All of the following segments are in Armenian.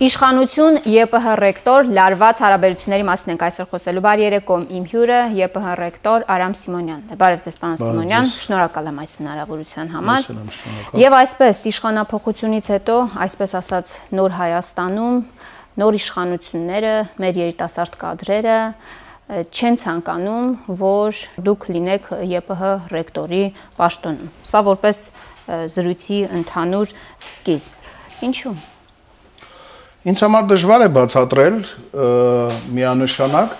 Իշխանություն ԵՊՀ ռեկտոր լարված հարաբերությունների մասին ենք այսօր խոսելու։ Բարի երեկո, իմ հյուրը ԵՊՀ ռեկտոր Արամ Սիմոնյանն է։ Բարև ձեզ, պարոն Սիմոնյան, շնորհակալ եմ այս հնարավորության համար։ Եվ այսպես իշխանապողությունից հետո, այսպես ասած, նոր Հայաստանում նոր իշխանությունները, մեր երիտասարդ կադրերը չեն ցանկանում, որ դուք լինեք ԵՊՀ ռեկտորի պաշտոնում։ Սա որպես զրույցի ընդհանուր սկիզբ։ Ինչու՞ Ինձ համար դժվար է բացատրել միանշանակ,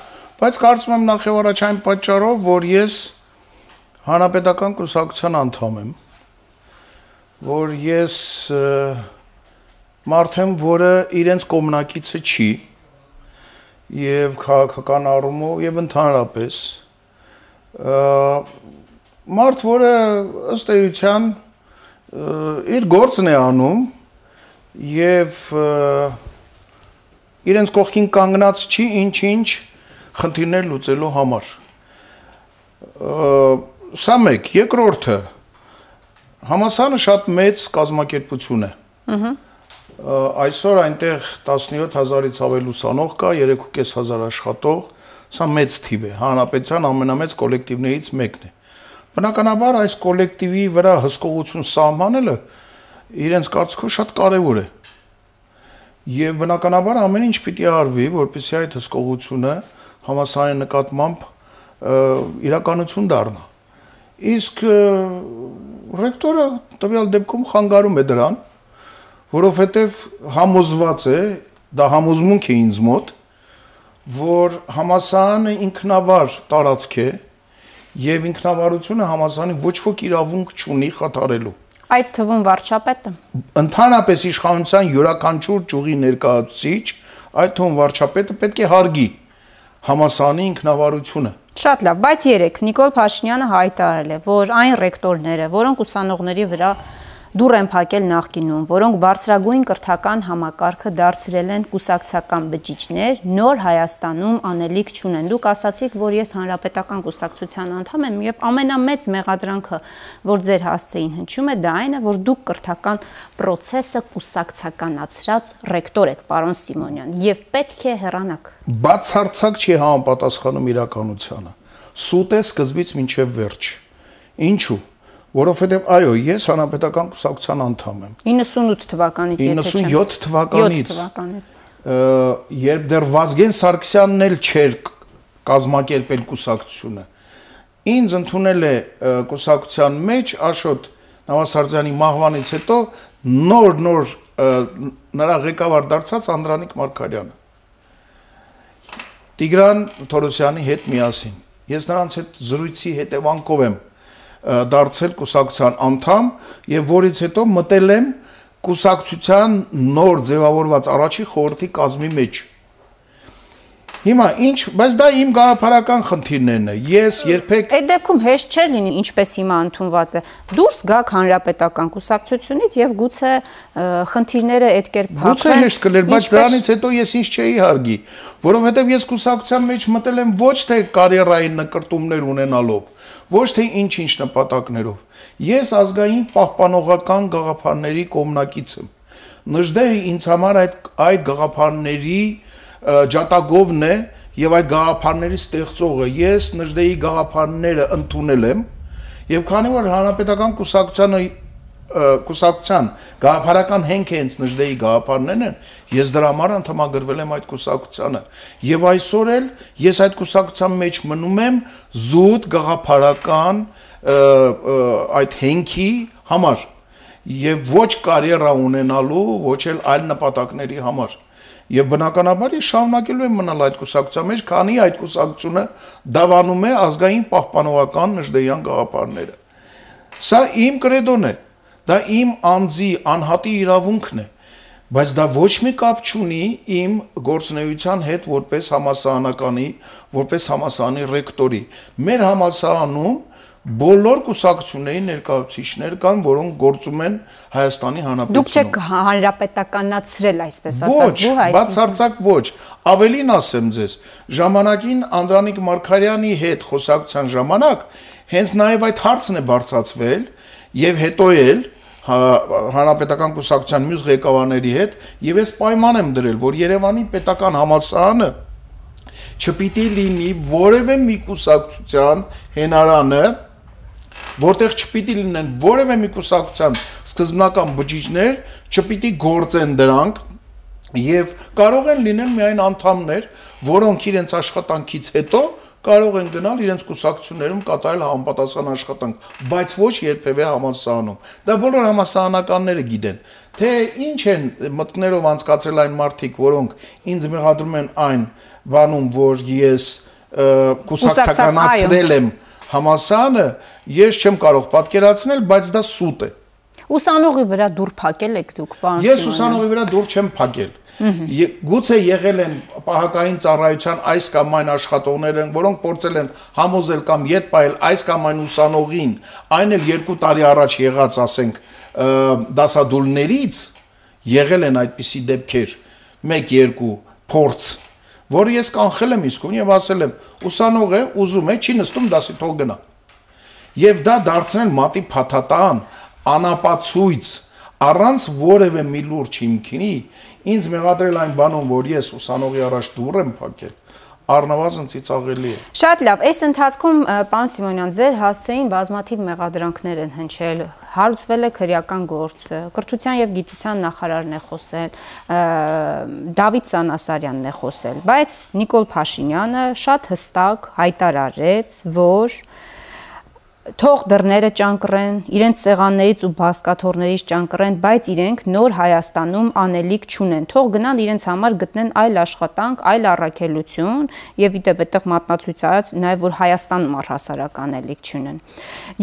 բայց կարծում եմ նախ եւ առաջ այն պատճառով, որ ես հանրապետական կուսակցության անդամ եմ, որ ես մարդ եմ, որը իրենց կոմնակիցը չի եւ քաղաքական առումով եւ ընդհանրապես մարդ, որը ըստ էության իր գործն է անում եւ և իրենց կողքին կանգնած չի ինչ-ինչ խնդիրներ լուծելու համար։ Սա մեկ, երկրորդը համասանը շատ մեծ կազմակերպություն է։ Ահա այսօր այնտեղ 17000-ից ավել ուսանող կա, 3500 աշխատող, սա մեծ թիվ է, հանրապետության ամենամեծ կոլեկտիվներից մեկն է։ Բնականաբար այս կոլեկտիվի վրա հսկողություն սահմանելը իրենց կարծիքով շատ կարևոր է։ Եվ բնականաբար ամեն ինչ պիտի արվի, որպեսզի այդ հսկողությունը համասարի նկատմամբ իրականություն դառնա։ Իսկ ռեկտորը տվյալ դեպքում խանգարում է դրան, որովհետև համոզված է, դա համոզմունք է ինձ մոտ, որ համասարանը ինքնավար տարածք է եւ ինքնավարությունը համասարանի ոչ ոք իրավունք չունի խաթարելու։ Այդ թվում վարչապետը։ Ընդհանրապես իշխանության յուրաքանչյուր ճյուղի ներկայացուցիչ, այդ թվում վարչապետը պետք է հարգի համասանի ինքնավարությունը։ Շատ լավ, բայց երեք Նիկոլ Փաշինյանը հայտարարել է, որ այն ռեկտորները, որոնք ուսանողների վրա դուր են փակել նախկինում, որոնք բարձրագույն կրթական համակարգը դարձրել են կուսակցական բջիջներ, նոր Հայաստանում անելիք չունեն։ Դուք ասացիք, որ ես հանրապետական կուսակցության անդամ եմ եւ ամենամեծ մեղադրանքը, որ ձեր հասցեին հնչում է, դա այն է, որ դուք կրթական process-ը կուսակցականացրած ռեկտոր եք, պարոն Սիմոնյան, եւ պետք է հեռանաք։ Բացարձակ չի համապատասխանում իրականությանը։ Սուտ է սկզբից մինչև վերջ։ Ինչու՞ որովհետև այո, ես հանրապետական կուսակցության անդամ եմ։ 98 թվականից, եթե չեմ։ 97 թվականից։ 7 թվականից։ Երբ դեռ Վազգեն Սարգսյանն էլ չէր կազմակերպել կուսակցությունը։ Ինձ ընդունել է կուսակցության մեջ Աշոտ Նավասարդյանի մահվանից հետո նոր-նոր նրա ղեկավար դարձած Անդրանիկ Մարկարյանը։ Տիգրան Թորոսյանի հետ միասին։ Ես նրանց հետ զրույցի հետևանքով եմ դարձել կուսակցության անդամ եւ որից հետո մտել եմ կուսակցության նոր ձևավորված առաջի խորհրդի կազմի մեջ։ Հիմա ինչ, բայց դա իմ գաղափարական խնդիրներն է։ Ես երբեք Այդ դեպքում հեշտ չէր լինի, ինչպես հիմա ընդունված է։ Դուրս գաք հանրապետական կուսակցությունից եւ գուցե խնդիրները այդ կերպ փակվեն։ Գուցե հեշտ կլեր, բայց դրանից հետո ես ինչ չէի հարգի, որովհետեւ ես կուսակցության մեջ մտել եմ ոչ թե կարիերային նկարտումներ ունենալով, ոչ թե ինչ-ինչ նպատակներով։ Ես ազգային պահպանողական գաղափարների կողմնակից եմ։ Նժդեհը ինձ համար այդ այդ գաղափարների ջատագովն է եւ այդ գաղափարների ստեղծողը։ Ես Նժդեհի գաղափարները ընդունել եմ եւ քանի որ հանրապետական կուսակցությանը կուսակցության գաղափարական հենք հենց Նժդեի գաղափարներն են, ես դրա համար անդամագրվել եմ այդ կուսակցությանը։ Եվ այսօր էլ ես այդ կուսակցության մեջ մնում եմ զուտ գաղափարական այդ հենքի համար եւ ոչ կարիերա ունենալու, ոչ էլ այլ նպատակների համար։ Եվ բնականաբար ես շարունակելու եմ մնալ այդ կուսակցության մեջ, քանի այդ կուսակցությունը դավանում է ազգային պահպանողական նժդեյան գաղափարները։ Սա իմ կրեդոն է։ Դա իմ անձի անհատի իրավունքն է, բայց դա ոչ մի կապ չունի իմ գործունեության հետ որպես համասահանականի, որպես համասահանի ռեկտորի։ Մեր համասահանում բոլոր կուսակցությունների ներկայացուցիչներ կան, որոնք գործում են Հայաստանի Հանրապետությունում։ Դուք չեք հանրապետականացրել, այսպես ասած, ոչ, բացարձակ ոչ։ Ավելին ասեմ ձեզ, ժամանակին Անդրանիկ Մարկարյանի հետ խոսակցության ժամանակ հենց նաև այդ հարցն է բարձրացվել եւ հետո էլ հանրապետական կուսակցության մյուս ղեկավարների հետ եւ ես պայման եմ դրել, որ Երևանի պետական համալսարանը չպիտի լինի որևէ մի կուսակցության հենարանը, որտեղ չպիտի լինեն որևէ մի կուսակցության սկզբնական բջիջներ, չպիտի գործեն դրանք եւ կարող են լինել միայն անդամներ, որոնք իրենց աշխատանքից հետո կարող են գնալ իրենց կուսակցություններում կատարել համապատասխան աշխատանք, բայց ոչ երբևէ համալսարանում։ Դա բոլոր համալսարանականները գիտեն, թե ինչ են մտքներով անցկացրել այն մարդիկ, որոնք ինձ մեղադրում են այն բանում, որ ես կուսակցականացրել եմ համալսարանը, ես չեմ կարող պատկերացնել, բայց դա սուտ է։ Ուսանողի վրա դուր փակել եք դուք, պարոն։ Ես ուսանողի վրա դուր չեմ փակել Գուցե եղել են պահակային ծառայության այս կամ այն աշխատողներ են, որոնք փորձել են համոզել կամ յետ պայել այս կամ այն ուսանողին, այն էլ 2 տարի առաջ եղած, ասենք, դասադուլներից եղել են այդպիսի դեպքեր, 1-2 փորձ, որը ես կանխել եմ իսկույն եւ ասել եմ, ուսանող է, ուզում է, չի նստում դասի թող գնա։ Եվ դա դարձնել մատի փաթաթան, անապացույց, առանց որևէ մի լուրջ հիմքինի ինձ մեղադրել այն բանում, որ ես ուսանողի առաջ դուռ եմ փակել, առնվազն ծիծաղելի է։ Շատ լավ, այս ընթացքում պարոն Սիմոնյան ձեր հասցեին բազմաթիվ մեղադրանքներ են հնչել, հարուցվել է քրեական գործ, կրթության եւ գիտության նախարարն է խոսել, Դավիթ Սանասարյանն է խոսել, բայց Նիկոլ Փաշինյանը շատ հստակ հայտարարեց, որ թող դռները ճանկռեն, իրենց սեղաններից ու բասկաթորներից ճանկռեն, բայց իրենք նոր Հայաստանում անելիք չունեն։ Թող գնան իրենց համար գտնեն այլ աշխատանք, այլ առաքելություն եւ իդեպ այդտեղ մատնացույց արած նաեւ որ Հայաստանում առհասարակ անելիք չունեն։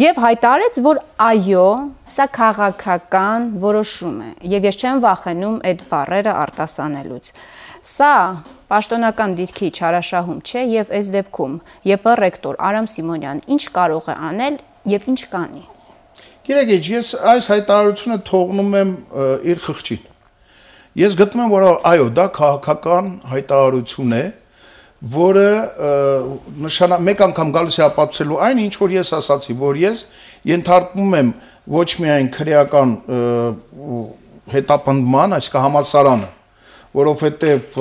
Եվ հայտարարեց, որ այո, սա քաղաքական որոշում է եւ ես չեմ վախենում այդ բառերը արտասանելուց։ Սա պաշտոնական դիրքի չարաշահում չէ եւ այս դեպքում ԵՊ ռեկտոր Արամ Սիմոնյան ինչ կարող է անել եւ ինչ կանի։ Գիտեք, ես այս հայտարարությունը թողնում եմ իր խղճին։ Ես գտնում եմ, որ այո, դա քաղաքական հայտարարություն է, որը նշանա մեկ անգամ գալիս է ապացուցելու այն, ինչ որ ես ասացի, որ ես ենթարկվում եմ ոչ միայն քրեական հետապնդման, այսինքն համալսարանը, որովհետև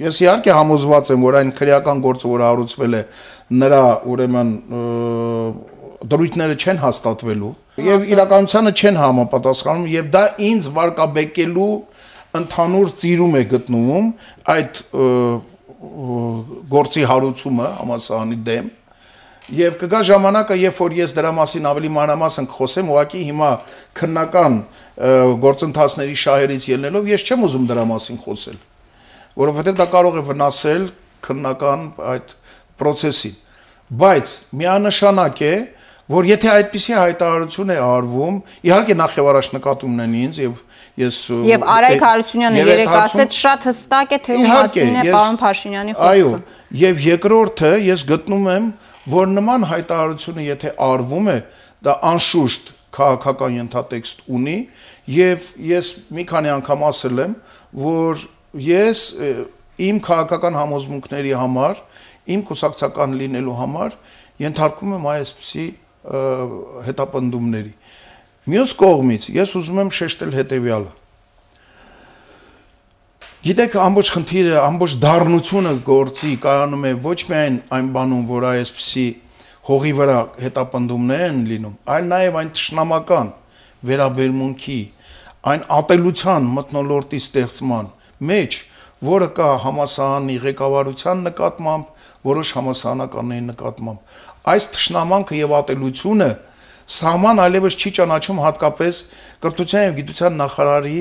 ես իհարկե համոզված եմ, որ այն քրեական գործը, որ հարուցվել է, նրա ուրեմն դրույթները չեն հաստատվելու եւ իրականությանը չեն համապատասխանում եւ դա ինձ վարկաբեկելու ընդհանուր ծիրում է գտնվում այդ գործի հարուցումը համասարանի դեմ եւ կգա ժամանակը երբ որ ես դրա մասին ավելի մանրամասն կխոսեմ ուղղակի հիմա քննական գործընթացների շահերից ելնելով ես չեմ ուզում դրա մասին խոսել, որովհետև դա կարող է վնասել քննական այդ process-ին։ Բայց միանշանակ է, որ եթե այդպիսի հայտարարություն է արվում, իհարկե նախ եւ առաջ նկատումն են ինձ եւ ես Եվ Արայք Հարությունյանը երեք ասեց շատ հստակ է թե ում մասին է պարոն Փաշինյանի խոսքը։ Այո, եւ երկրորդը ես գտնում եմ, որ նման հայտարարությունը եթե արվում է, դա անշուշտ քաղաքական ենթատեքստ ունի եւ ես մի քանի անգամ ասել եմ, որ ես իմ քաղաքական համոզմունքների համար, իմ կուսակցական լինելու համար ենթարկվում եմ այսպիսի հետապնդումների։ Մյուս կողմից ես ուզում եմ շեշտել հետեւյալը։ Գիտեք, ամբողջ խնդիրը, ամբողջ դառնությունը գործի կայանում է ոչ միայն այն բանում, որ այսպիսի հողի վրա հետապնդումներ են լինում, այլ նաև այն ճշնամական վերաբերմունքի, այն ատելության մտնոլորտի ստեղծման մեջ, որը կա համասարանի ղեկավարության նկատմամբ, որոշ համասարանականների նկատմամբ։ Այս ճշնամանքը եւ ատելությունը սահման այլևս չի ճանաչում հատկապես կրթության եւ գիտության նախարարի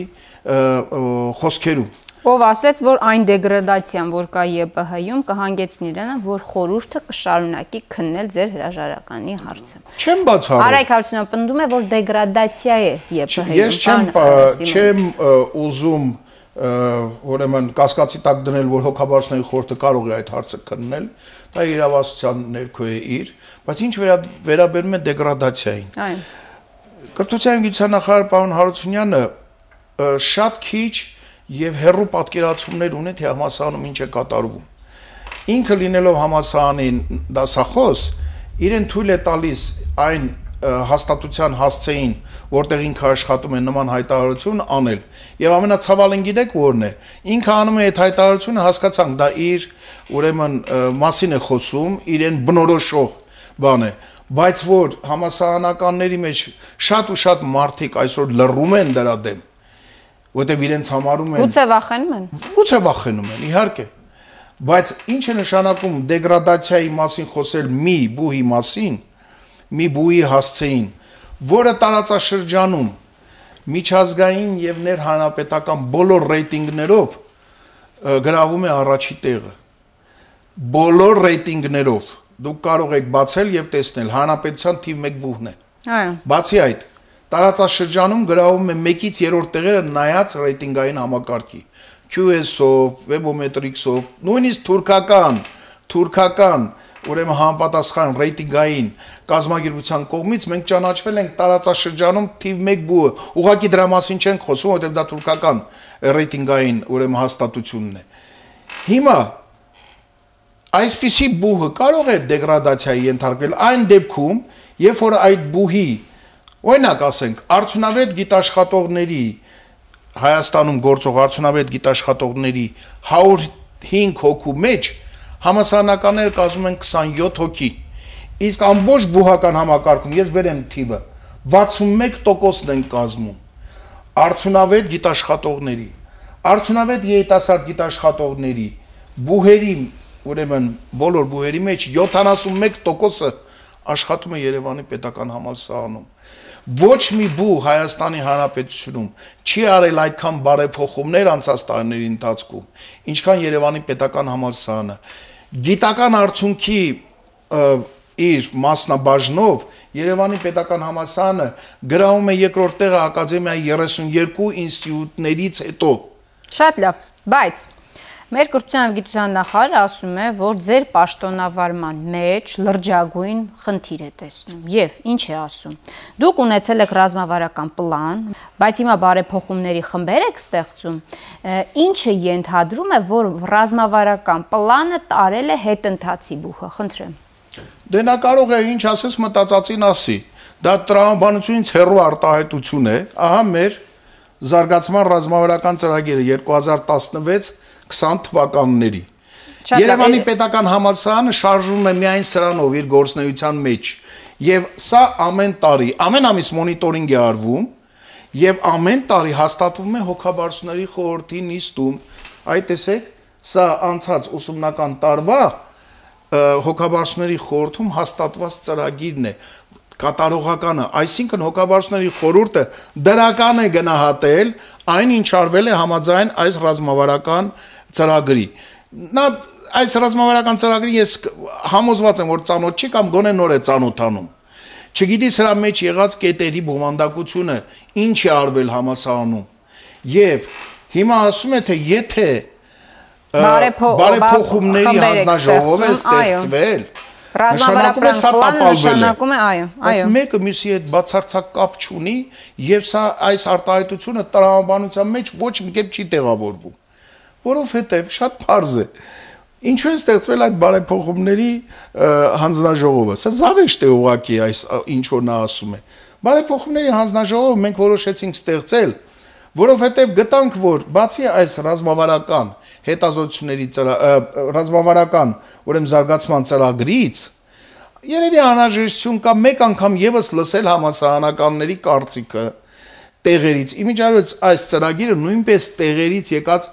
խոսքերում Ով ասեց, որ այն դեգրադացիան, որ կա ԵՊՀ-ում, կհանգեցնի իրենը, որ խորհուրդը կշարունակի քննել ձեր հրաժարականի հարցը։ Չեմ բացառում։ Արայք Հարությունյանը պնդում է, որ դեգրադացիա է ԵՊՀ-ում։ Ես չեմ չեմ ուզում ուրեմն կասկածի տակ դնել, որ հոգաբարձների խորհուրդը կարող է այդ հարցը քննել, դա իրավասության ներքո է իր, բայց ինչ վերաբերում է դեգրադացիային։ Այո։ Կրթության գիտության նախարար պարոն Հարությունյանը շատ քիչ եւ հերրու պատկերացումներ ունի թե համասարանում ինչ է կատարվում։ Ինքը լինելով համասարանի դասախոս, իրեն թույլ է տալիս այն հաստատության հասցեին, որտեղ ինքը աշխատում է նման հայտարարություն անել։ Եվ ամենացավալին գիտեք որն է։ Ինքը անում է այդ հայտարարությունը, հասկացանք, դա իր ուրեմն մասին է խոսում, իրեն բնորոշող բան է բայց որ համասարանականների մեջ շատ ու շատ մարդիկ այսօր լռում են դրա դեմ, որտեվ իրենց համարում են Գուցե վախենում են։ Գուցե վախենում են, իհարկե։ Բայց ինչ է նշանակում դեգրադացիայի մասին խոսել մի բուհի մասին, մի բուհի հասցեին, որը տարածաշրջանում միջազգային եւ ներհանրապետական բոլոր ռեյտինգներով գրավում է առաջի տեղը։ Բոլոր ռեյտինգներով դուք կարող եք բացել եւ տեսնել հանրապետության թիվ 1 բուհն է։ Այո։ Բացի այդ, տարածաշրջանում գրավում է 1-ից 3-րդ տեղերը նայած ռեյտինգային համակարգի։ QS-ով, Webometrics-ով, նույնիսկ թուրքական, թուրքական ուրեմն համապատասխան ռեյտինգային կազմակերպության կողմից մենք ճանաչվել ենք տարածաշրջանում թիվ 1 բուը։ Ուղղակի դրա մասին չենք խոսում, որովհետև դա թուրքական ռեյտինգային ուրեմն հաստատությունն է։ Հիմա այսպիսի բուհը կարող է դեգրադացիայի ենթարկվել այն դեպքում, երբ որ այդ բուհի օրինակ ասենք արդյունավետ գիտաշխատողների Հայաստանում գործող արդյունավետ գիտաշխատողների 105 հոգու մեջ համասարանականները կազմում են 27 հոգի իսկ ամբողջ բուհական համակարգում ես վերեմ թիվը 61%-ն են կազմում արդյունավետ գիտաշխատողների արդյունավետ երիտասարդ գիտաշխատողների բուհերի ուրեմն բոլոր բուհերի մեջ 71%-ը աշխատում է Երևանի պետական համալսարանում։ Ոչ մի բու Հայաստանի Հանրապետությունում չի արել այդքան բարեփոխումներ անցած տարիների ընթացքում, ինչքան Երևանի պետական համալսարանը։ Գիտական արդյունքի իր մասնաբաժնով Երևանի պետական համալսարանը գրավում է երկրորդ տեղը ակադեմիայի 32 ինստիտուտներից հետո։ Շատ լավ, բայց Մեր կրթության եւ գիտության նախարարը ասում է, որ ձեր պաշտոնավարման մեջ լրջագույն խնդիր է տեսնում եւ ինչ է ասում։ Դուք ունեցել եք ռազմավարական պլան, բայց հիմա բարեփոխումների խմբեր եք ստեղծում։ Ինչը ենթադրում է, որ ռազմավարական պլանը տարել է հետընթացի բուխը։ Խնդրեմ։ Դե նա կարող է ինչ ասես մտածածին ասի։ Դա տրամաբանությունից հեռու արտահայտություն է։ Ահա մեր զարգացման ռազմավարական ծրագիրը 2016 20 թվականների։ Երևանի պետական համալսարանը շարժվում է միայն սրանով իր գործնեության մեջ։ Եվ սա ամեն տարի, ամեն ամիս մոնիտորինգ է արվում եւ ամեն տարի հաստատվում է հոգաբարձուների խորհրդի նիստում։ Այ տեսեք, սա անցած ուսումնական տարվա հոգաբարձուների խորհրդում հաստատված ծրագիրն է կատարողականը, այսինքն հոգաբարձուների խորհուրդը դրական է գնահատել այն ինչ արվել է համաձայն այս ռազմավարական ծրագրի։ Նա այս ռազմավարական ծրագրի ես համոզված եմ, որ ծանոթ չի կամ գոնե նոր է ծանոթանում։ Չգիտի սրա մեջ եղած կետերի բովանդակությունը ինչ է արվել համասարանում։ Եվ հիմա ասում է թե եթե բարեփոխումների հանձնաժողով է ստեղծվել, Ռազմավարական պլանը նշանակում է, այո, այո։ Բայց մեկը մյուսի հետ բացարձակ կապ չունի եւ սա այս արտահայտությունը տրամաբանության մեջ ոչ մի կերպ չի տեղավորվում որովհետև շատ པարզ է ինչու է ստեղծվել այդ բարեփոխումների հանձնաժողովը սա զավեշտ է ուղակի այս ինչ որ նա ասում է բարեփոխումների հանձնաժողովը մենք որոշեցինք ստեղծել որովհետև գտանք որ բացի այս ռազմավարական հետազոտությունների ռազմավարական ուրեմն զարգացման ծրագրից երևի անհրաժեշտություն կա մեկ անգամ եւս լսել համասարանականների կարծիքը տեղերից իմիջիայլոց այս ծրագիրը նույնպես տեղերից եկած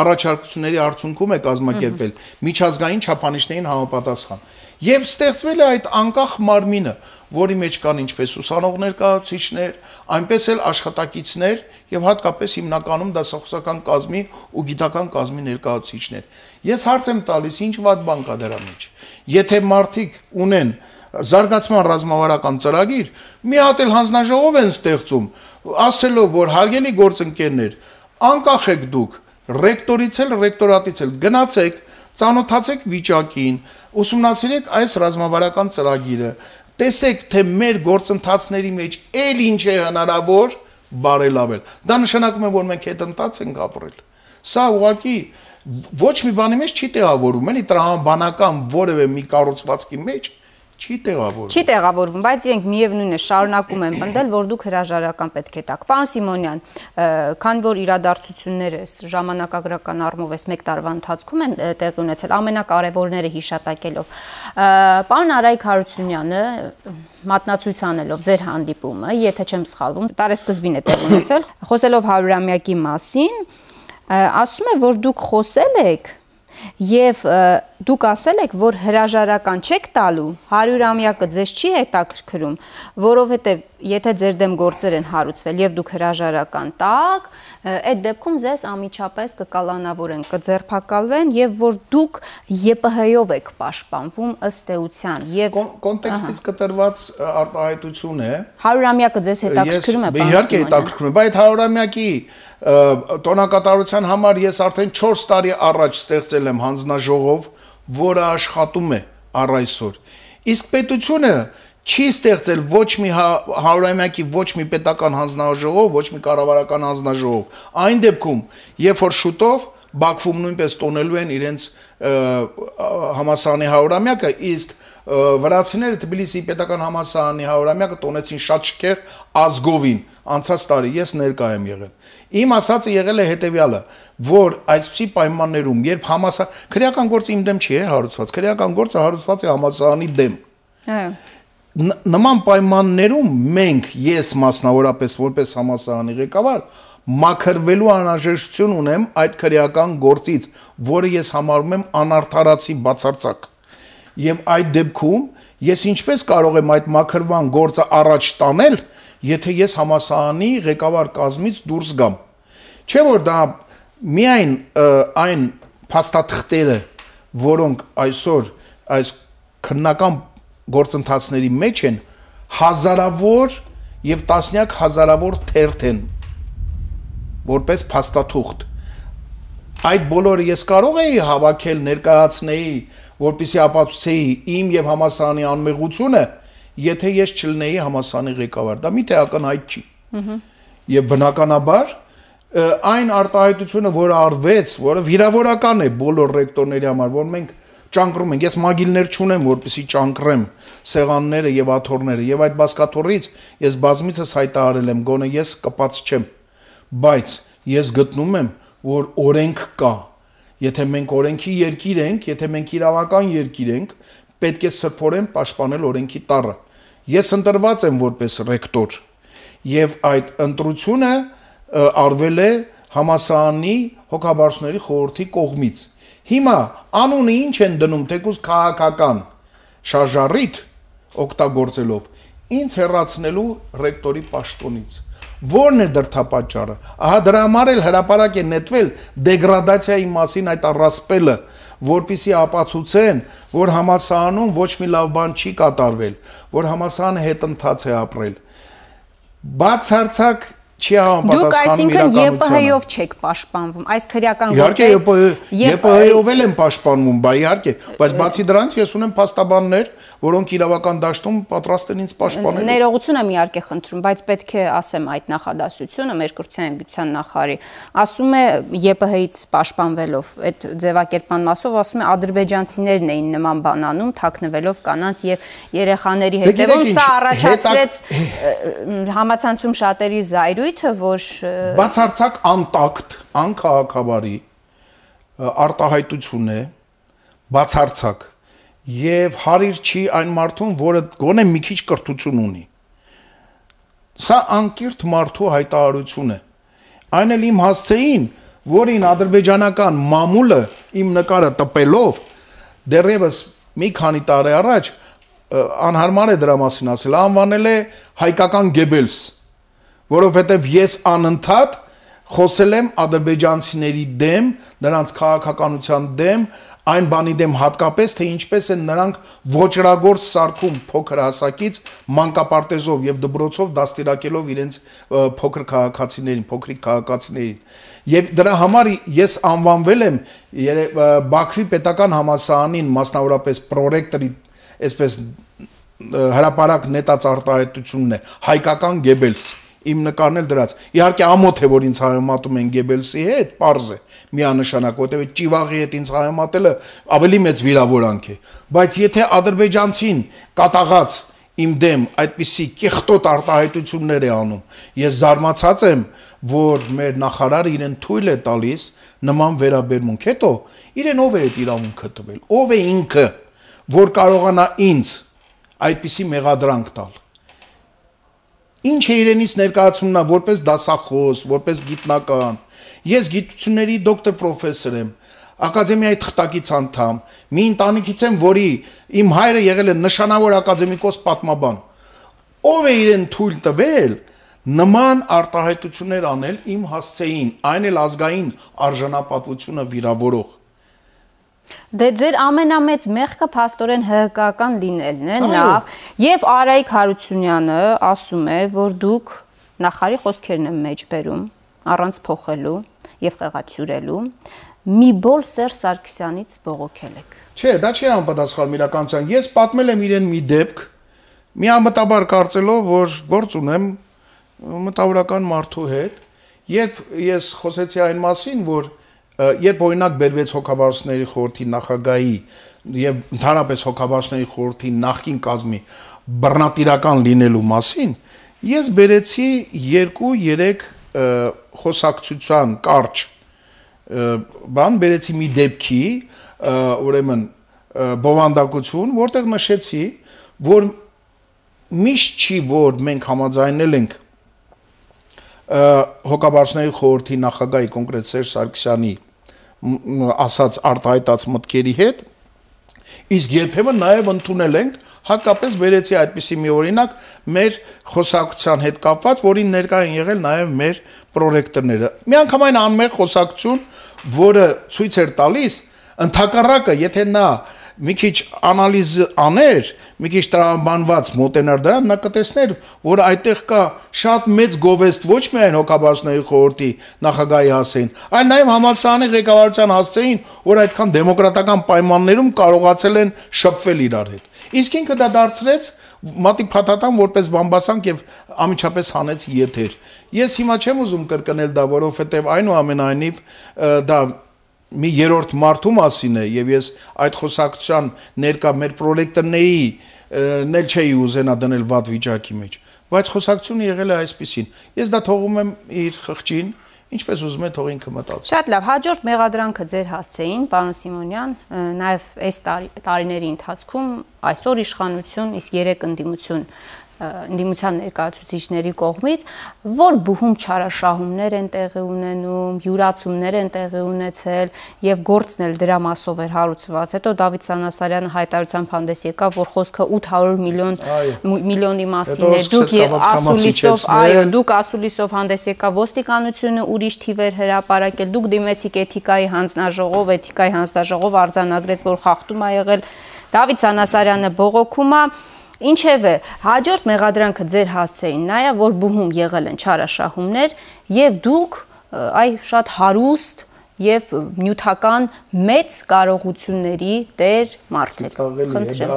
առաջարկությունների արդյունքում է կազմակերպվել միջազգային չափանիշներին համապատասխան։ Եվ ստեղծվել է այդ անկախ մարմինը, որի մեջ կան ինչպես ուսանողներ կառուցիչներ, այնպես էլ աշխատակիցներ եւ հատկապես հիմնականում դասախոսական կազմի ու գիտական կազմի ներկայացուցիչներ։ Ես հարց եմ տալիս, ինչ վատ բան կա դրա մեջ։ Եթե մարդիկ ունեն զարգացման ռազմավարական ծրագիր, մի հատ էլ հանձնաժողով են ստեղծում, ասելով, որ հարգելի գործընկերներ, անկախ եք դուք ռեկտորից էլ ռեկտորատից էլ գնացեք, ծանոթացեք վիճակին, ուսումնասիրեք այս ռազմավարական ծրագիրը, տեսեք, թե մեր գործընթացների մեջ ել ինչ է հնարավոր բարելավել։ Դա նշանակում է, որ մենք հետ ընթաց ենք ապրել։ Սա ուղղակի ոչ մի բանի մեջ չի տեղավորվում, էլի տրամաբանական որևէ մի կառուցվածքի մեջ Չի տեղավորվում։ Չի տեղավորվում, բայց իրենք միևնույնն է շարունակում են պնդել, որ դուք հրաժարական պետք է տաք։ Պարոն Սիմոնյան, քան որ իրադարձությունները ժամանակագրական առումով էս 1 տարվա ընթացքում են տեղի ունեցել, ամենակարևորները հիշատակելով, պարոն Արայք Հարությունյանը մատնացույց անելով ձեր հանդիպումը, եթե չեմ սխալվում, տարեսկզբին է տեղ ունեցել, խոսելով 100-ամյակի մասին, ասում է, որ դուք խոսել եք եւ դուք ասել եք, որ հրաժարական չեք տալու, 100-ամյակը ձեզ չի հետաքրքրում, որովհետեւ եթե ձեր դեմ գործեր են հարուցվել եւ դուք հրաժարական տաք, այդ դեպքում ձեզ ամիջապես կկալանավորեն, կձերբակալվեն եւ որ դուք ԵՊՀ-ով եք պաշտպանվում ըստ էության եւ կոնտեքստից կտրված արտահայտություն է 100-ամյակը ձեզ հետաքրքրում է, բան Իհարկե հետաքրքրում է, բայց 100-ամյակի տոնակատարության համար ես արդեն 4 տարի առաջ ստեղծել եմ հանձնաժողով, որը աշխատում է առ այսօր։ Իսկ պետությունը չի ստեղծել ոչ մի հա- հարյուրամյակի ոչ մի պետական հանձնաժողով, ոչ մի կառավարական հանձնաժողով։ Այն դեպքում, երբ որ շուտով Բաքվում նույնպես տոնելու են իրենց համասարանի հարյուրամյակը, իսկ վրացիները Թբիլիսի պետական համասարանի հարյուրամյակը տոնեցին շատ շքեղ ազգովին անցած տարի ես ներկա եմ եղել Իմ ասածը եղել է հետեւյալը, որ այսպիսի պայմաններում, երբ համասա քրեական գործը իմ դեմ չի է հարուցված, քրեական գործը հարուցված է համասարանի դեմ։ Այո նման պայմաններում մենք ես մասնավորապես որպես համասարանի ղեկավար մաքրվելու անհրաժեշտություն ունեմ այդ քրեական գործից, որը ես համարում եմ անարթարացի բացարձակ։ Եվ այդ դեպքում ես ինչպես կարող եմ այդ մաքրվան գործը առաջ տանել, եթե ես համասարանի ղեկավար կազմից դուրս գամ։ Չէ որ դա միայն այն փաստաթղթերը, որոնք այսօր այս քննական գործընթացների մեջ են, հազարավոր եւ տասնյակ հազարավոր թերթ են որպես փաստաթուղթ այդ բոլորը ես կարող էի հավաքել ներկայացնեի որպիսի ապացուցեի իմ եւ համասարանի անմեղությունը եթե ես չլնեի համասանի ղեկավար, դա մի թեական հայտ չի։ Եվ բնականաբար այն արտահայտությունը, որը արվեց, որը վիրավորական է բոլոր ռեկտորների համար, որ մենք ճանկռում ենք, ես մագիլներ չունեմ, որպեսի ճանկռեմ սեղանները եւ աթոռները եւ այդ բասկաթոռից ես բազմիցս հայտարարել եմ, գոնե ես կպած չեմ, բայց ես գտնում եմ, որ օրենք կա։ Եթե մենք օրենքի երկիր ենք, եթե մենք իրավական երկիր ենք, պետք է սրբորեն պաշտպանել օրենքի տառը։ Ես ընտրված եմ որպես ռեկտոր եւ այդ ընտրությունը արվել է համասարանի հոգաբարձուների խորհրդի կողմից։ Հիմա անունը ինչ են դնում թեկուզ քաղաքական շարժարիտ օգտագործելով ինձ հերացնելու ռեկտորի պաշտոնից։ Որն է դրթապաճառը։ Ահա դրա համար էլ հրաապարակ է նետվել դեգրադացիայի մասին այդ առասպելը, որpիսի ապացուցեն, որ համասարանում ոչ մի լավ բան չի կատարվել, որ համասարանը հետ ընթաց է ապրել։ Բացարձակ չի համապատասխանում իրականությանը։ Դուք այսինքն ԵՊՀ-ով չեք պաշտպանվում, այս քրեական գործը։ Իհարկե ԵՊՀ-ով էլ եմ պաշտպանվում, բա իհարկե, բայց բացի դրանից ես ունեմ փաստաբաններ, որոնք իրավական դաշտում պատրաստ են ինձ պաշտպանել։ Ներողություն եմ իհարկե խնդրում, բայց պետք է ասեմ այդ նախադասությունը մեր կրթության ամբիցիան նախարարի։ Ասում է ԵՊՀ-ից պաշտպանվելով, այդ ձևակերպման մասով ասում է ադրբեջանցիներն էին նման բան անում, թաքնվելով կանանց եւ երեխաների դե հետևում, սա առաջացրեց համացանցում շատերի զայրույթը, որ բացարձակ անտակտ, անքաղաքավարի արտահայտություն է, բացարձակ եւ հարիր չի այն մարդուն, որը գոնե մի քիչ կրթություն ունի։ Սա անկիրթ մարդու հայտարարություն է։ Այն էլ իմ հասցեին, որին ադրբեջանական մամուլը իմ նկարը տպելով դեռևս մի քանի տարի առաջ անհարմար է դրա մասին ասել, անվանել է հայկական Գեբելս, որովհետև ես անընդհատ խոսել եմ ադրբեջանցիների դեմ, նրանց քաղաքականության դեմ, այն բանի դեմ հատկապես թե ինչպես են նրանք ոչրագործ սարքում փոքր հասակից մանկապարտեզով եւ դբրոցով դաստիարակելով իրենց փոքր քաղաքացիներին, փոքրիկ քաղաքացիներին։ Եվ դրա համար ես անվանվել եմ Բաքվի պետական համասարանին մասնավորապես պրոռեկտորի այսպես հրաապարակ նետած արտահայտությունն է հայկական Գեբելս իմ նկարն էլ դրած։ Իհարկե ամոթ է որ ինձ հայոմատում են Գեբելսի հետ, པարզ է միանշանակ, որտեղ ճիվաղի հետ ինձ հայոմատելը ավելի մեծ վիրավորանք է։ Բայց եթե ադրբեջանցին կատաղած իմ դեմ այդպիսի կեղտոտ արտահայտություններ է անում, ես զարմացած եմ, որ մեր նախարարը իրեն թույլ է տալիս նման վերաբերմունք։ Հետո իրեն ով է այդ իրավունքը տվել։ Ով է ինքը, որ կարողանա ինձ այդպիսի մեղադրանք տալ։ Ինչ է իրենից ներկայացումն է որպես դասախոս, որպես գիտնական։ Ես գիտությունների դոկտոր պրոֆեսոր եմ, ակադեմիայի թղթակից անդամ, մի ընտանիքից եմ, որի իմ հայրը եղել է նշանավոր ակադեմիկոս պատմաբան։ Ով է իրեն թույլ տվել նման արտահայտություններ անել իմ հասցեին, այն էլ ազգային արժանապատվությունը վիրավորող։ Դե ձեր ամենամեծ մեղքը փաստորեն ՀՀԿ-ական լինելն է նախ եւ Արայիկ Հարությունյանը ասում է, որ դուք նախարի խոսքերն են մեջ բերում առանց փոխելու եւ խեղաթյուրելու մի բոլ Սերժ Սարգսյանից բողոքել եք։ Չէ, դա չի անպատասխան իրականության։ Ես պատմել եմ իրեն մի դեպք, միամտաբար կարծելով, որ գործ ունեմ մտավորական մարդու հետ, երբ ես խոսեցի այն մասին, որ երբ օրինակ բերվեց հոգաբարձների խորհրդի նախագահի եւ ընդհանրապես հոգաբարձների խորհրդի նախկին կազմի բռնատիրական լինելու մասին, ես բերեցի 2-3 խոսակցության կարճ բան բերեցի մի դեպքի, ուրեմն բովանդակություն, որտեղ նշեցի, որ միշտ չի որ մենք համաձայնել ենք հոգաբարձների խորհրդի նախագահի կոնկրետ Սերժ Սարգսյանի ասած արտահայտած մտքերի հետ իսկ երբեմն նաև ընդունել ենք հակապես վերեցի այդպիսի մի օրինակ մեր խոսակցության հետ կապված, որին ներկա են եղել նաև մեր պրոյեկտորները։ Միանգամայն անմեղ խոսակցություն, որը ցույց էր տալիս ընդհակառակը, եթե նա մի քիչ անալիզ աներ, մի քիչ տրամաբանված մոտենար դրան, նա կտեսներ, որ այդտեղ կա շատ մեծ գովեստ ոչ միայն հոգաբարձների խորհրդի նախագահի հասեին, այլ նաև համալսարանի ղեկավարության հասցեին, որ այդքան դեմոկրատական պայմաններում կարողացել են շփվել իրար հետ։ Իսկ ինքը դա դարձրեց մատի փաթաթան որպես բամբասանք եւ ամիջապես հանեց եթեր։ Ես հիմա չեմ ուզում կրկնել դա, որովհետեւ այնուամենայնիվ դա մի երրորդ մարդու մասին է եւ ես այդ խոսակցության ներկա մեր պրոյեկտների նել չէի ուզենա դնել վատ վիճակի մեջ բայց խոսակցությունը եղել է այսպեսին ես դա թողում եմ իր խղճին ինչպես ուզում է թող ինքը մտածի շատ լավ հաջորդ մեղադրանքը ձեր հասցեին պարոն Սիմոնյան նաև այս տարիների ընթացքում այսօր իշխանություն իսկ երեք ընդդիմություն ընդդիմության ներկայացուցիչների կողմից, որ բուհում չարաշահումներ են տեղի ունենում, յուրացումներ են տեղի ունեցել եւ գործն էլ դրա մասով էր հարուցված։ Հետո Դավիթ Սանասարյանը հայտարարությամբ հանդես եկավ, որ խոսքը 800 միլիոն միլիոնի մասին է։ Դուք ասուլիսով, այո, դուք ասուլիսով հանդես եկավ ոստիկանությունը ուրիշ թիվեր հրապարակել, դուք դիմեցիք էթիկայի հանձնաժողով, էթիկայի հանձնաժողով արձանագրեց, որ խախտում ա եղել Դավիթ Սանասարյանը բողոքում է Ինչևէ, հաջորդ մեղադրանքը ձեր հասցեին նայա, որ բուհում եղել են չարաշահումներ եւ դուք այ շատ հարուստ եւ նյութական մեծ կարողությունների տեր մարդ եք։ Խնդրեմ։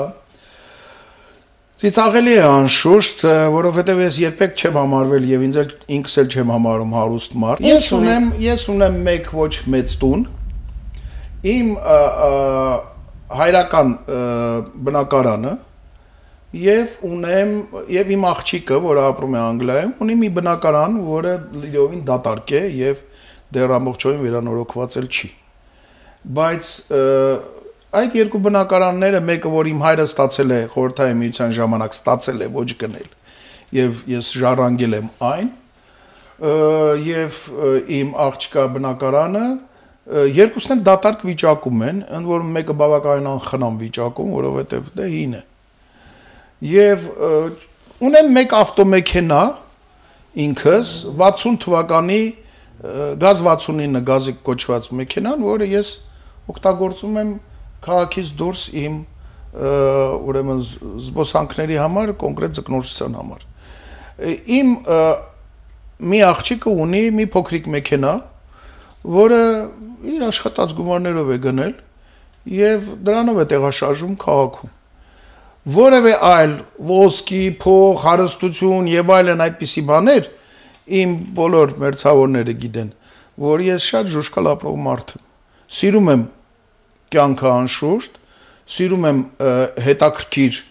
Ծիծաղելի է անշուշտ, որովհետև ես երբեք չեմ համարվել եւ ինձ ինքս էլ չեմ համարում հարուստ մարդ։ Ես ունեմ, ես ունեմ մեկ ոչ մեծ տուն։ Իմ հայրական բնակարանը եւ ունեմ եւ իմ աղջիկը, որը ապրում է Անգլիայում, ունի մի բնակարան, որը լիովին դատարկ է եւ դեռ ամբողջովին վերանորոգված էլ չի։ Բայց այդ երկու բնակարանները մեկը, որ իմ հայրը ստացել է խորհրդային միության ժամանակ ստացել է ոչ գնել եւ ես ժառանգել եմ այն եւ իմ աղջկա բնակարանը երկուսն էլ դատարկ վիճակում են, ընդ որում մեկը բավականին անխնամ վիճակում, որովհետեւ դե հին է եւ ունեմ մեկ ավտոմեքենա ինքս 60 թվականի գազ 69 գազի կոչված մեքենան, որը ես օգտագործում եմ քաղաքից դուրս իմ ուրեմն զբոսանքների համար, կոնկրետ ձկնորսության համար։ Իմ մի աղջիկը ունի մի փոքրիկ մեքենա, որը իր աշխատած գումարներով է գնել եւ դրանով է տեղաշարժում քաղաքում որևէ այլ ոսկի, փող, հարստություն եւ այլն այդպիսի բաներ իմ բոլոր մերձավորները գիտեն, որ ես շատ ժուշկալ ապրող մարդ եմ։ Սիրում եմ կյանքը անշուշտ, սիրում եմ հետաքրքիր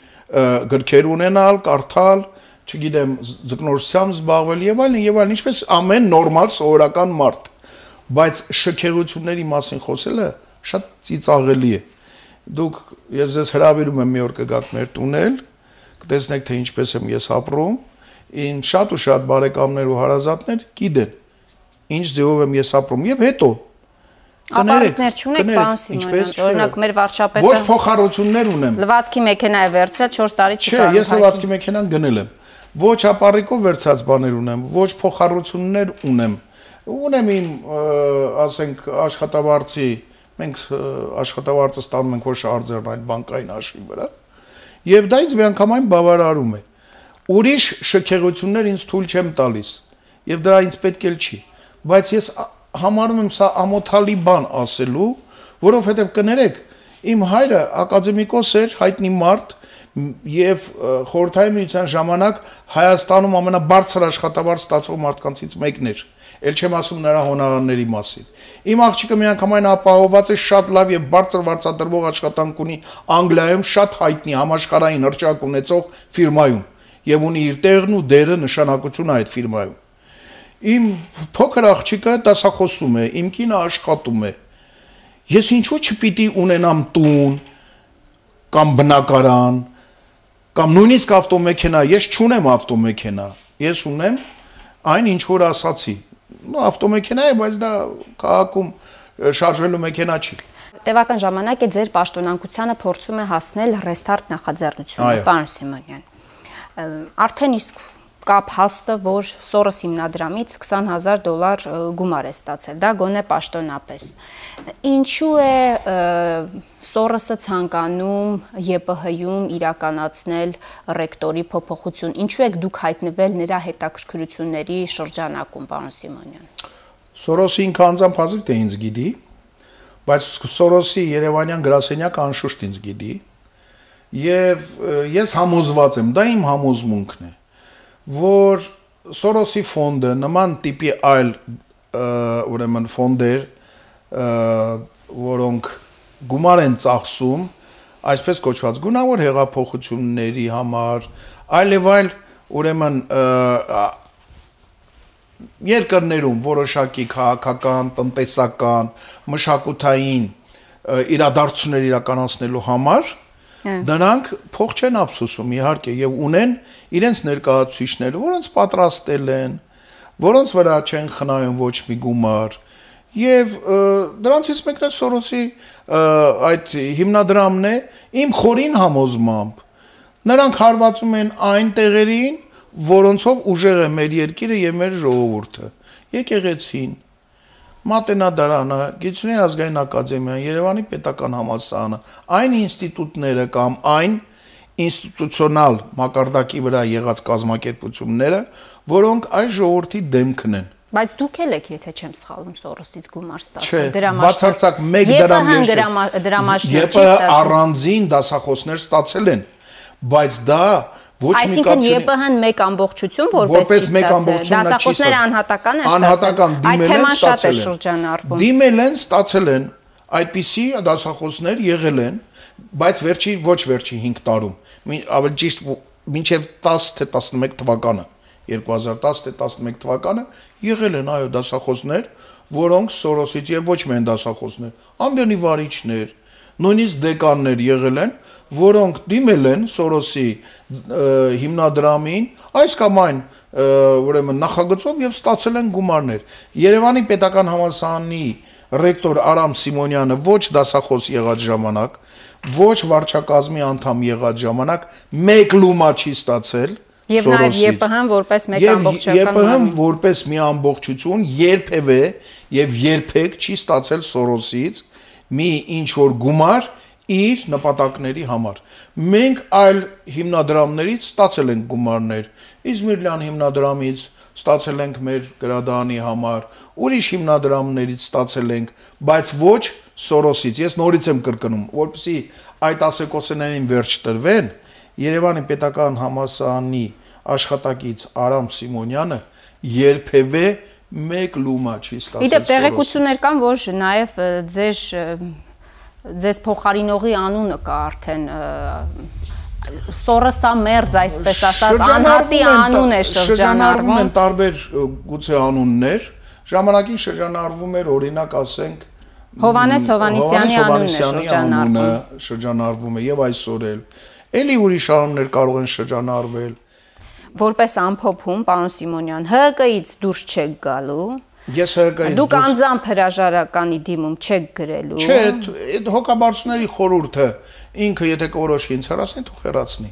գրքեր ունենալ, կարդալ, չգիտեմ, ձկնորսությամբ զբաղվել եւ այլն եւ այլն, ինչպես ամեն նորմալ սովորական մարդ։ Բայց շքեղությունների մասին խոսելը շատ ծիծաղելի է։ Դուք ես ձեզ հրավիրում եմ մի օր կգաք մեր տունել, կտեսնեք թե ինչպես եմ ես ապրում, ին շատ ու շատ բարեկամներ ու հարազատներ գիտեն ինչ ձևով եմ ես ապրում եւ հետո Ապարատներ չունեք, պարոն Սիմոնյան, օրինակ մեր վարչապետը Ոչ փոխառություններ ունեմ։ Լվացքի մեքենա է վերցրել 4 տարի կարող։ Չէ, ես լվացքի մեքենան գնել եմ։ Ոչ ապարիկով վերցած բաներ ունեմ, ոչ փոխառություններ ունեմ։ Ունեմ իմ, ասենք, աշխատավարձի, մենք աշխատավարձը ստանում ենք ոչ արձերն այդ բանկային հաշվի վրա։ Եվ դա ինձ միանգամայն բավարարում է։ Ուրիշ շքեղություններ ինձ թույլ չեմ տալիս։ Եվ դրա ինձ պետք էլ չի։ Բայց ես համարում եմ սա ամոթալի բան ասելու, որովհետև կներեք, իմ հայրը ակադեմիկոս էր, հայտնի մարդ, եւ խորհրդային միության ժամանակ Հայաստանում ամենաբարձր աշխատավարձ ստացող մարդկանցից մեկն էր։ Էլ չեմ ասում նրա հոնարանների մասին։ Իմ աղջիկը միանգամայն ապահովված է շատ լավ եւ բարձր վարձատրվող աշխատանք ունի Անգլիայում շատ հայտնի համաշխարհային հրճակ ունեցող ֆիրմայում եւ ունի իր տեղն ու դերը նշանակությունը այդ ֆիրմայում իմ փոքր աղջիկը դասախոսում է, իմ կինը աշխատում է։ Ես ինչու չպիտի ունենամ տուն կամ բնակարան կամ նույնիսկ ավտոմեքենա, ես չունեմ ավտոմեքենա։ Ես ունեմ այն ինչ որ ասացի։ Նո ավտոմեքենա է, բայց դա քաղաքում շարժվելու մեքենա չի տևական ժամանակ է ձեր պաշտոնանկությանը փորձում է հասնել ռեստարտ նախաձեռնությունը, պարոն Սիմոնյան։ Արդեն իսկ կա փաստը, որ Soros հիմնադրամից 20000 դոլար գումար է ստացել, դա գոնե պաշտոնապես։ Ինչու է Soros-ը ցանկանում ԵՊՀ-ում իրականացնել ռեկտորի փոփոխություն։ Ինչու եք դուք հայտնվել նրա հետաքրքրությունների շրջանակում, պարոն Սիմոնյան։ Soros-ը ինքը անձամբ հազիվ թե ինձ գիտի, բայց Soros-ի Երևանյան գրասենյակ անշուշտ ինձ գիտի։ Եվ ես համոզված եմ, դա իմ համոզմունքն է որ Սորոսի ֆոնդը նման տիպի այլ ուրեմն ֆոնդեր, որոնք գումար են ծախսում, այսպես կոչված գունավոր հեղափոխությունների համար, այլև այլ ուրեմն երկրներում որոշակի քաղաքական, տնտեսական, մշակութային իրադարձություններ իրականացնելու համար Նրանք փող չեն ափսոսում իհարկե եւ ունեն իրենց ներկայացուցիչները, որոնց պատրաստել են, որոնց վրա չեն խնայում ոչ մի գումար եւ դրանցից մեկն է Սորոսի այդ հիմնադրամն է իմ խորին համոզմամբ նրանք հարվածում են այն տեղերին, որոնցով ուժեղ է մեր երկիրը եւ մեր ժողովուրդը եկեղեցին Մատենադարանը, Գիտությունների ազգային ակադեմիան, Երևանի պետական համալսարանը, այն ինստիտուտները կամ այն ինստիտուցիոնալ մակարդակի վրա եղած կազմակերպությունները, որոնք այս ժողովրդի դեմքն են։ Բայց դուք ել եք, եթե չեմ սխալվում, Սորոսից գումար ստացել դրամաշ։ Բացարձակ 1 դրամ ես դրամաշներ չի ստացել։ Առանձին դասախոսներ ստացել են, բայց դա ոչ մի կապ չունի։ Այսինքն ԵՊՀ-ն մեկ ամբողջություն որպես որպես մեկ ամբողջություն դասախոսները անհատական են անհատական դիմել են ստացել են Դիմել են, ստացել են այդպիսի դասախոսներ եղել են, բայց վերջի ոչ վերջի 5 տարում, ավելի ճիշտ մինչև 10 թե 11 թվականը 2010 թե 11 թվականը եղել են այո դասախոսներ, որոնք Սորոսից եւ ոչ միայն դասախոսներ, ամբյոնի վարիչներ, նույնիսկ դեկաններ եղել են, որոնք դիմել են Սորոսի հիմնադրամին այս կամ այն ուրեմն նախագծով եւ ստացել են գումարներ։ Երևանի պետական համալսարանի ռեկտոր Արամ Սիմոնյանը ոչ դասախոս եղած ժամանակ, ոչ վարչակազմի անդամ եղած ժամանակ մեկ լումա չի ստացել Եվ նաև ԵՊՀ-ն որպես մեկ ամբողջական ԵՊՀ-ն որպես մի ամբողջություն երբևէ եւ երբեք չի ստացել Սորոսից մի ինչ որ գումար իր նպատակների համար։ Մենք այլ հիմնադրամներից ստացել ենք գումարներ։ Իզմիրլյան հիմնադրամից ստացել ենք մեր գրադանի համար, ուրիշ հիմնադրամներից ստացել ենք, բայց ոչ Սորոսից։ Ես նորից եմ կրկնում, որպեսզի այդ ասեկոսներին վերջ տրվեն, Երևանի պետական համասարանի աշխատակից Արամ Սիմոնյանը երբևէ մեկ լումա չի ստացել։ Իդեպ տեղեկություններ կան, որ նաև ձեր ձեզ փոխարինողի անունը կա արդեն Սորոսա մերձ, այսպես ասած, անհատի անուն է շրջանառվում։ են տարբեր գուցե անուններ, ժամանակին շրջանառվում էր օրինակ ասենք Հովանես Հովանիսյանի անունն է շրջանառվում։ Շրջանառվում է եւ այսօր էլ։ Էլի ուրիշ անուններ կարող են շրջանառվել որպես ամփոփում, պարոն Սիմոնյան, ՀԿ-ից դուրս չեք գալու։ Ես ՀԿ-ից Դուք անձամբ հրաժարականի դիմում չեք գրելու։ Չէ, այդ հոգաբարձուների խորհուրդը ինքը եթե կորոշի ինձ հրացնի, թող հրացնի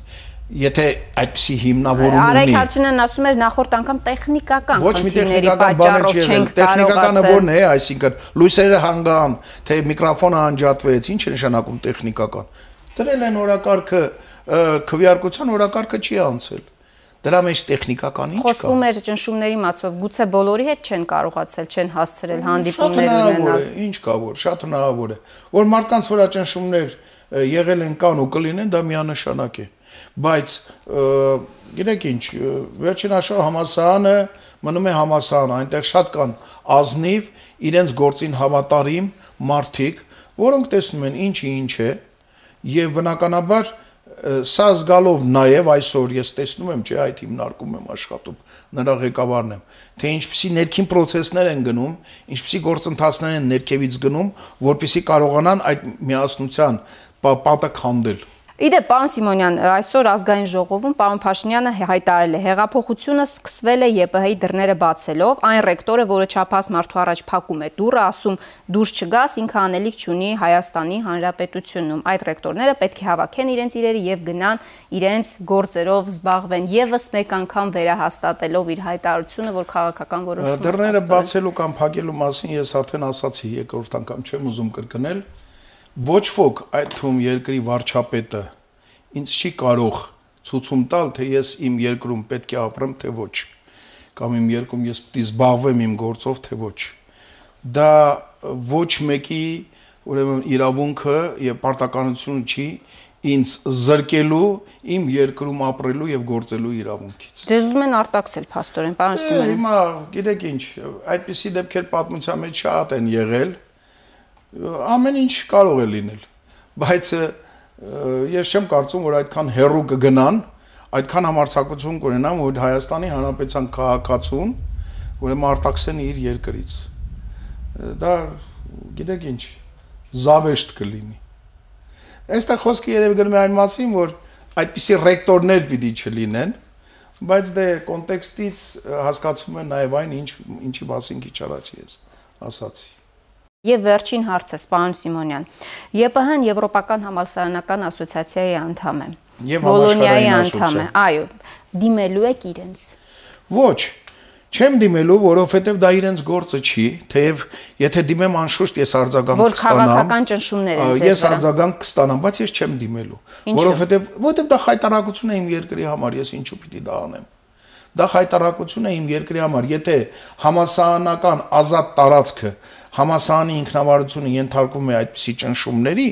եթե այդպիսի հիմնավորում ունի Արայք Հացունյանն ասում էր նախորդ անգամ տեխնիկական ոչ մի տեխնիկական բան չեն տեխնիկականը ո՞րն է այսինքն լույսերը հանգան թե միկրոֆոնը անջատվեց ինչ է նշանակում տեխնիկական դրել են օրակարգը քվեարկության օրակարգը չի անցել Դրա մեջ տեխնիկական ինչ կա։ Խոսվում էր ճնշումների մասով, գուցե բոլորի հետ չեն կարողացել, չեն հասցրել հանդիպումներ ունենալ։ Ինչ կա որ, շատ հնարավոր է։ Որ մարդկանց վրա ճնշումներ եղել են կան ու կլինեն, դա միանշանակ է։ Բայց գիտեք ինչ, վերջին աշխարհ համասարանը մնում է համասարան, այնտեղ շատ կան ազնիվ իրենց գործին հավատարիմ մարդիկ, որոնք տեսնում են ինչի ինչ է եւ բնականաբար սա զգալով նաև այսօր ես տեսնում եմ, չէ, այդ հիմնարկում եմ աշխատում, նրա ղեկավարն եմ, թե ինչպիսի ներքին process-ներ են գնում, ինչպիսի գործընթացներ են ներքևից գնում, որpիսի կարողանան այդ միասնության պատը քանդել։ Իդեպ, պարոն Սիմոնյան, այսօր ազգային ժողովում պարոն Փաշինյանը հայտարարել է, հեղափոխությունը սկսվել է ԵՊՀ-ի դռները բացելով, այն ռեկտորը, որը չափած մարդու առաջ փակում է դուռը, ասում՝ դուրս չգաս, ինքը անելիք չունի Հայաստանի Հանրապետությունում։ Այդ ռեկտորները պետք է հավաքեն իրենց իրերը եւ գնան իրենց գործերով զբաղվեն, եւս մեկ անգամ վերահաստատելով իր հայտարարությունը, որ քաղաքական որոշում Դռները բացելու կամ փակելու մասին ես արդեն ասացի, երկրորդ անգամ չեմ ուզում կրկնել ոչ ոք այդ թվում երկրի վարչապետը ինձ չի կարող ցույցում տալ, թե ես իմ երկրում պետք է ապրեմ, թե ոչ, կամ իմ երկրում ես պետք է զբաղվեմ իմ գործով, թե ոչ։ Դա ոչ մեկի ուրեմն իրավունքը եւ պարտականությունը չի ինձ զրկելու իմ երկրում ապրելու եւ գործելու իրավունքից։ Ձեզ ուզում են արտաքսել փաստորեն, պարոն Սիմոնյան։ Հիմա գիտեք ինչ, այդպիսի դեպքեր պատմության մեջ շատ են եղել, ամեն ինչ կարող է լինել բայց ես չեմ կարծում որ այդքան հերու կգնան այդքան համարցակություն կունենան որ Հայաստանի Հանրապետության քաղաքացուն ուրեմն արտաքսեն իր երկրից դա գիտեք ինչ զավեշտ կլինի այստեղ խոսքը երևի գնում է այն մասին որ այդպիսի ռեկտորներ պիտի չլինեն բայց դե կոնտեքստից հասկացում են նաև այն ինչ ինչի մասին քիչ առաջ ես ասացի Եվ վերջին հարցս, պարոն Սիմոնյան։ ԵՊՀ-ն Եվրոպական համալսարանական ասոցիացիայի անդամ է։ Եվ Բոլոնիայի անդամ է։ Այո, դիմելու եք իրենց։ Ոչ, չեմ դիմելու, որովհետև դա իրենց գործը չի, թեև եթե դիմեմ անշուշտ ես արձագանք կստանամ։ Որ քաղաքական ճնշումներ են ձեր։ Ես արձագանք կստանամ, բայց ես չեմ դիմելու, որովհետև որովհետև դա խայտարակություն է իմ երկրի համար, ես ինչու պիտի դա անեմ։ Դա խայտարակություն է իմ երկրի համար, եթե համասարանական ազատ տարածքը համասարանի ինքնավարությունը ենթարկվում է այդպիսի ճնշումների,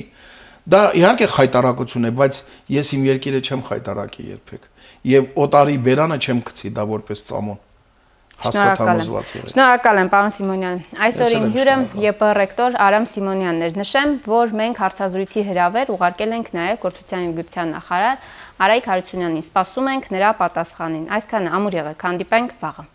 դա իհարկե խայտարակություն է, բայց ես իմ երկիրը չեմ խայտարակի երբեք եւ օտարի բերանը չեմ գցի դա որպես ծամոն հաստատ համոզված եղեք։ Շնորհակալ եմ, պարոն Սիմոնյան։ Այսօր իմ հյուրը ԵՊ ռեկտոր Արամ Սիմոնյանն էր։ Նշեմ, որ մենք հարցազրույցի հրավեր ուղարկել ենք նաև Գործության եւ Գիտության նախարար Արայք Հարությունյանին։ Սպասում ենք նրա պատասխանին։ Այսքանը ամուր եղեք, հանդիպենք վաղը։